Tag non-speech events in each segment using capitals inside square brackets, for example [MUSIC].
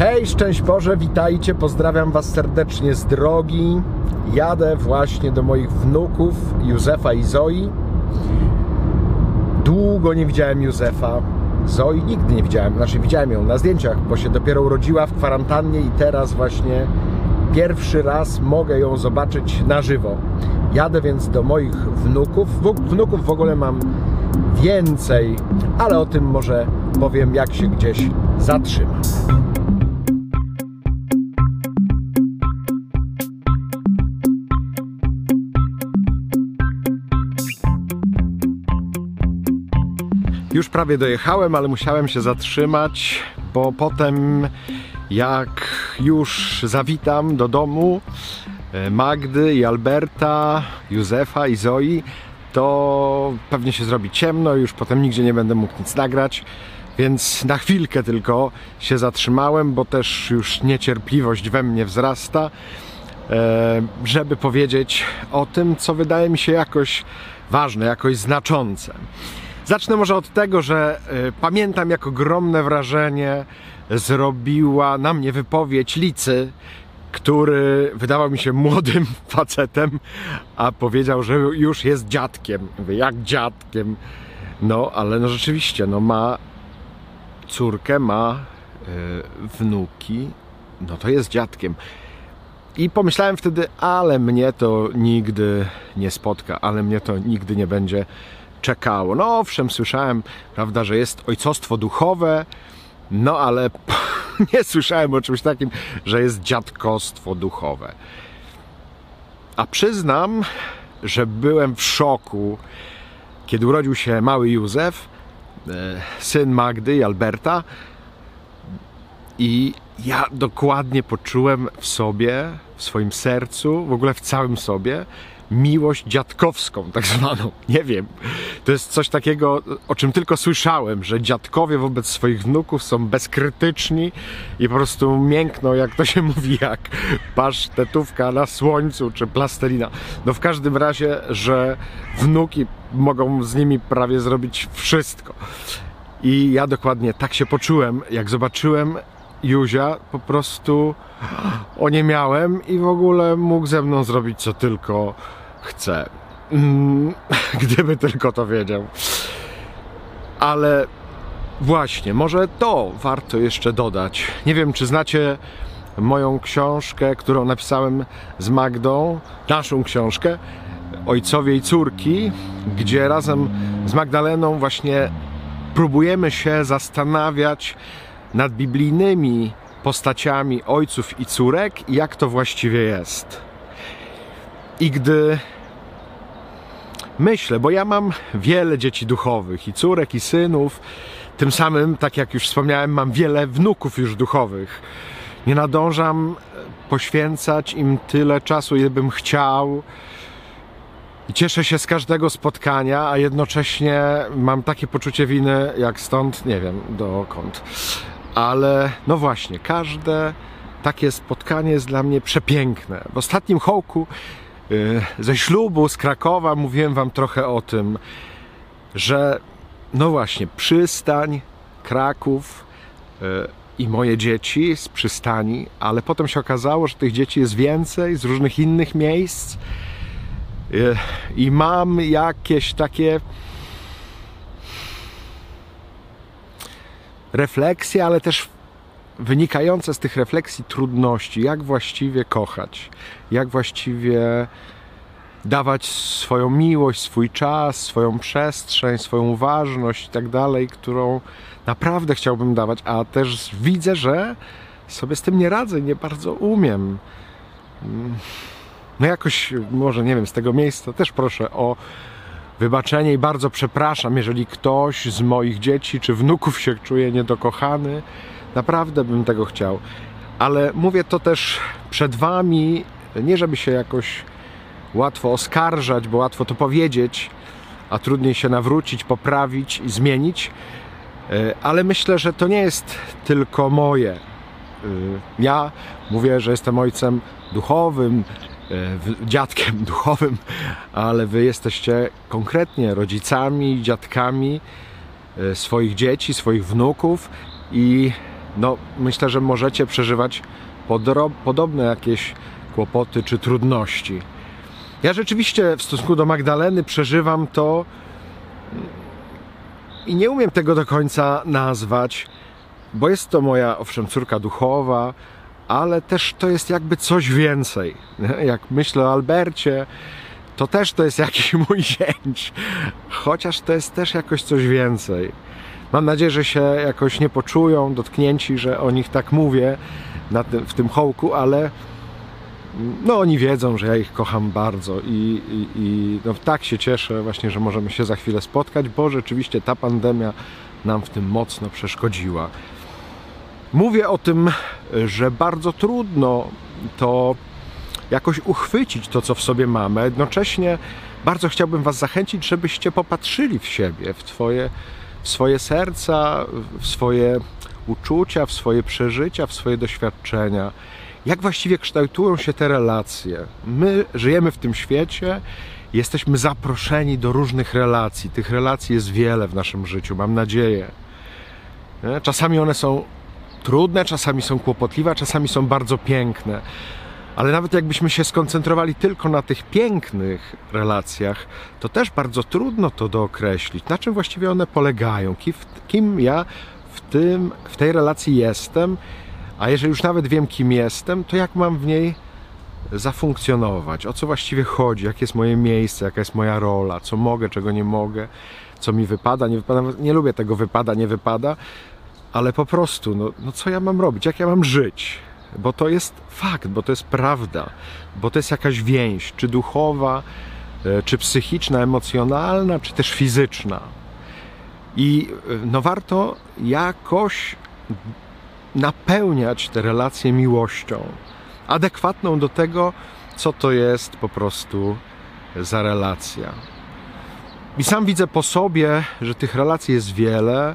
Hej, szczęść Boże, witajcie, pozdrawiam Was serdecznie z drogi. Jadę właśnie do moich wnuków Józefa i Zoi. Długo nie widziałem Józefa. Zoi nigdy nie widziałem, znaczy widziałem ją na zdjęciach, bo się dopiero urodziła w kwarantannie i teraz właśnie pierwszy raz mogę ją zobaczyć na żywo. Jadę więc do moich wnuków. Wnuków w ogóle mam więcej, ale o tym może powiem, jak się gdzieś zatrzymam. Już prawie dojechałem, ale musiałem się zatrzymać, bo potem jak już zawitam do domu e, Magdy i Alberta, Józefa i Zoi, to pewnie się zrobi ciemno, już potem nigdzie nie będę mógł nic nagrać. Więc na chwilkę tylko się zatrzymałem, bo też już niecierpliwość we mnie wzrasta, e, żeby powiedzieć o tym, co wydaje mi się jakoś ważne, jakoś znaczące. Zacznę może od tego, że y, pamiętam jak ogromne wrażenie zrobiła na mnie wypowiedź Licy, który wydawał mi się młodym [LAUGHS] facetem, a powiedział, że już jest dziadkiem. Mówię, jak dziadkiem? No, ale no rzeczywiście, no ma córkę, ma y, wnuki, no to jest dziadkiem. I pomyślałem wtedy, ale mnie to nigdy nie spotka, ale mnie to nigdy nie będzie czekało. No owszem, słyszałem, prawda, że jest ojcostwo duchowe, no ale [LAUGHS] nie słyszałem o czymś takim, że jest dziadkostwo duchowe. A przyznam, że byłem w szoku, kiedy urodził się mały Józef, e, syn Magdy i Alberta. I ja dokładnie poczułem w sobie, w swoim sercu, w ogóle w całym sobie, miłość dziadkowską, tak zwaną. Nie wiem. To jest coś takiego, o czym tylko słyszałem, że dziadkowie wobec swoich wnuków są bezkrytyczni i po prostu miękną, jak to się [LAUGHS] mówi, jak pasztetówka na słońcu czy plastelina. No w każdym razie, że wnuki mogą z nimi prawie zrobić wszystko. I ja dokładnie tak się poczułem, jak zobaczyłem Juzia, po prostu [GASPS] o nie miałem i w ogóle mógł ze mną zrobić co tylko chce. Mm, [LAUGHS] gdyby tylko to wiedział. Ale właśnie, może to warto jeszcze dodać. Nie wiem, czy znacie moją książkę, którą napisałem z Magdą, naszą książkę Ojcowie i Córki, gdzie razem z Magdaleną właśnie próbujemy się zastanawiać nad biblijnymi postaciami ojców i córek i jak to właściwie jest. I gdy myślę, bo ja mam wiele dzieci duchowych i córek i synów, tym samym, tak jak już wspomniałem, mam wiele wnuków już duchowych. Nie nadążam poświęcać im tyle czasu, ile bym chciał. I cieszę się z każdego spotkania, a jednocześnie mam takie poczucie winy, jak stąd, nie wiem, dokąd. Ale no właśnie, każde takie spotkanie jest dla mnie przepiękne. W ostatnim hołku ze ślubu z Krakowa mówiłem Wam trochę o tym, że no właśnie, przystań, Kraków y, i moje dzieci z przystani, ale potem się okazało, że tych dzieci jest więcej z różnych innych miejsc. Y, i mam jakieś takie refleksje, ale też wynikające z tych refleksji trudności, jak właściwie kochać, jak właściwie dawać swoją miłość, swój czas, swoją przestrzeń, swoją uważność i tak dalej, którą naprawdę chciałbym dawać, a też widzę, że sobie z tym nie radzę, nie bardzo umiem. No jakoś, może nie wiem, z tego miejsca też proszę o wybaczenie i bardzo przepraszam, jeżeli ktoś z moich dzieci czy wnuków się czuje niedokochany, Naprawdę bym tego chciał. Ale mówię to też przed Wami, nie żeby się jakoś łatwo oskarżać, bo łatwo to powiedzieć, a trudniej się nawrócić, poprawić i zmienić. E, ale myślę, że to nie jest tylko moje. E, ja mówię, że jestem ojcem duchowym, dziadkiem [LAUGHS] duchowym, ale wy jesteście konkretnie rodzicami, dziadkami swoich dzieci, swoich wnuków i no myślę, że możecie przeżywać podobne jakieś kłopoty czy trudności. Ja rzeczywiście w stosunku do Magdaleny przeżywam to i nie umiem tego do końca nazwać, bo jest to moja, owszem, córka duchowa, ale też to jest jakby coś więcej. [LAUGHS] Jak myślę o Albercie, to też to jest [LAUGHS] jakiś mój zięć, chociaż to jest też jakoś coś więcej. Mam nadzieję, że się jakoś nie poczują dotknięci, że o nich tak mówię tym, w tym hołku, ale no oni wiedzą, że ja ich kocham bardzo i, i, i no, tak się cieszę właśnie, że możemy się za chwilę spotkać, bo rzeczywiście ta pandemia nam w tym mocno przeszkodziła. Mówię o tym, że bardzo trudno to jakoś uchwycić to, co w sobie mamy. Jednocześnie bardzo chciałbym Was zachęcić, żebyście popatrzyli w siebie, w, twoje, w swoje serca, w swoje uczucia, w swoje przeżycia, w swoje doświadczenia. Jak właściwie kształtują się te relacje? My żyjemy w tym świecie, jesteśmy zaproszeni do różnych relacji. Tych relacji jest wiele w naszym życiu, mam nadzieję. Czasami one są trudne, czasami są kłopotliwe, czasami są bardzo piękne. Ale nawet jakbyśmy się skoncentrowali tylko na tych pięknych relacjach, to też bardzo trudno to dookreślić. Na czym właściwie one polegają? Kim, ja w, tym, w tej relacji jestem? A jeżeli już nawet wiem, kim jestem, to jak mam w niej zafunkcjonować? O co właściwie chodzi? Jakie jest moje miejsce? Jaka jest moja rola? Co mogę, czego nie mogę? Co mi wypada, nie wypada? Nie lubię tego wypada, nie wypada, ale po prostu, no, no co ja mam robić? Jak ja mam żyć? bo to jest fakt, bo to jest prawda, bo to jest jakaś więź, czy duchowa, e, czy psychiczna, emocjonalna, czy też fizyczna. I e, no warto jakoś napełniać te relacje miłością, adekwatną do tego, co to jest po prostu za relacja. I sam widzę po sobie, że tych relacji jest wiele,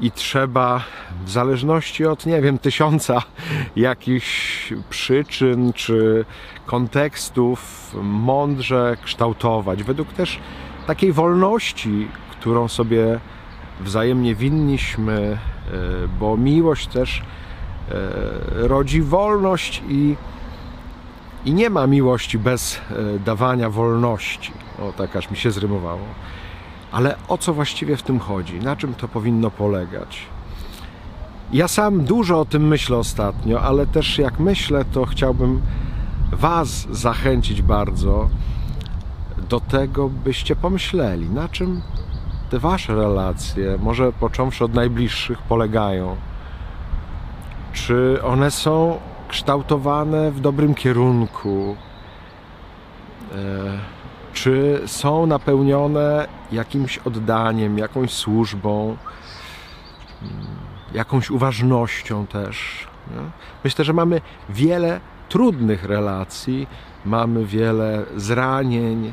i trzeba w zależności od, nie wiem, tysiąca jakichś przyczyn czy kontekstów mądrze kształtować, według też takiej wolności, którą sobie wzajemnie winniśmy, e, bo miłość też e, rodzi wolność i, i nie ma miłości bez e, dawania wolności. O, tak aż mi się zrymowało. Ale o co właściwie w tym chodzi? Na czym to powinno polegać? Ja sam dużo o tym myślę ostatnio, ale też jak myślę, to chciałbym Was zachęcić bardzo do tego, byście pomyśleli, na czym te Wasze relacje, może począwszy od najbliższych, polegają. Czy one są kształtowane w dobrym kierunku? E czy są napełnione jakimś oddaniem, jakąś służbą, mm, jakąś uważnością też. Myślę, że mamy wiele trudnych relacji, mamy wiele zranień,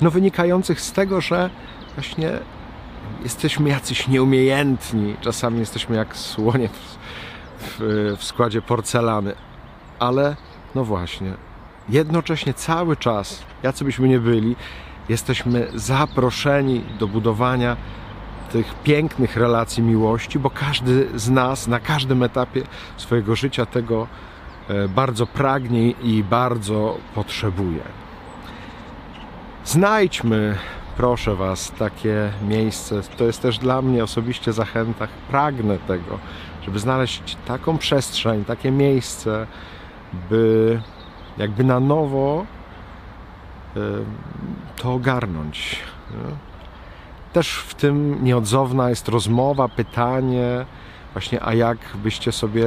no wynikających z tego, że właśnie jesteśmy jacyś nieumiejętni, czasami jesteśmy jak słonie w, w, w składzie porcelany, ale no właśnie, jednocześnie cały czas, jacy byśmy nie byli, jesteśmy zaproszeni do budowania tych pięknych relacji miłości, bo każdy z nas na każdym etapie swojego życia tego e, bardzo pragnie i bardzo potrzebuje. Znajdźmy, proszę Was, takie miejsce. To jest też dla mnie osobiście zachęta. Pragnę tego, żeby znaleźć taką przestrzeń, takie miejsce, by jakby na nowo to ogarnąć. Też w tym nieodzowna jest rozmowa, pytanie, właśnie, a jak byście sobie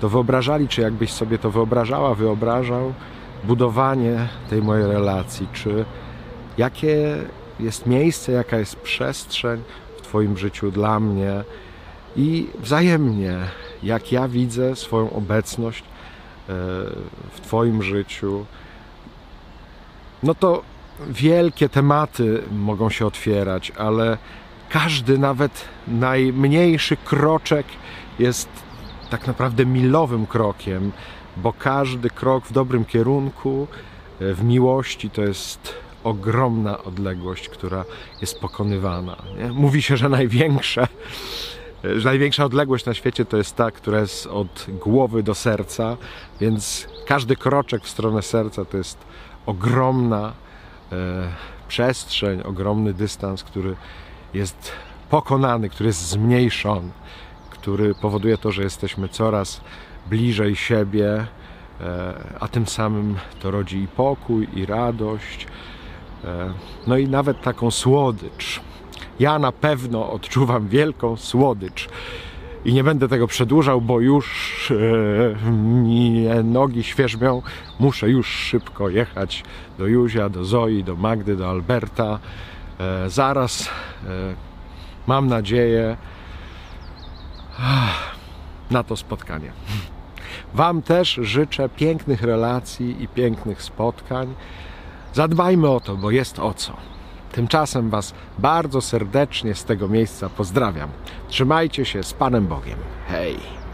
to wyobrażali, czy jakbyś sobie to wyobrażała, wyobrażał, budowanie tej mojej relacji, czy jakie jest miejsce, jaka jest przestrzeń w Twoim życiu dla mnie i wzajemnie, jak ja widzę swoją obecność w Twoim życiu, no to wielkie tematy mogą się otwierać, ale każdy, nawet najmniejszy kroczek jest tak naprawdę milowym krokiem, bo każdy krok w dobrym kierunku, w miłości to jest ogromna odległość, która jest pokonywana. Nie? Mówi się, że największe, że największa odległość na świecie to jest ta, która jest od głowy do serca, więc każdy kroczek w stronę serca to jest ogromna e, przestrzeń, ogromny dystans, który jest pokonany, który jest zmniejszony, który powoduje to, że jesteśmy coraz bliżej siebie, e, a tym samym to rodzi i pokój, i radość, e, no i nawet taką słodycz. Ja na pewno odczuwam wielką słodycz i nie będę tego przedłużał, bo już e, mi nogi świerzbią. Muszę już szybko jechać do Józia, do Zoi, do Magdy, do Alberta. E, zaraz, e, mam nadzieję, ach, na to spotkanie. Wam też życzę pięknych relacji i pięknych spotkań. Zadbajmy o to, bo jest o co. Tymczasem Was bardzo serdecznie z tego miejsca pozdrawiam. Trzymajcie się z Panem Bogiem. Hej!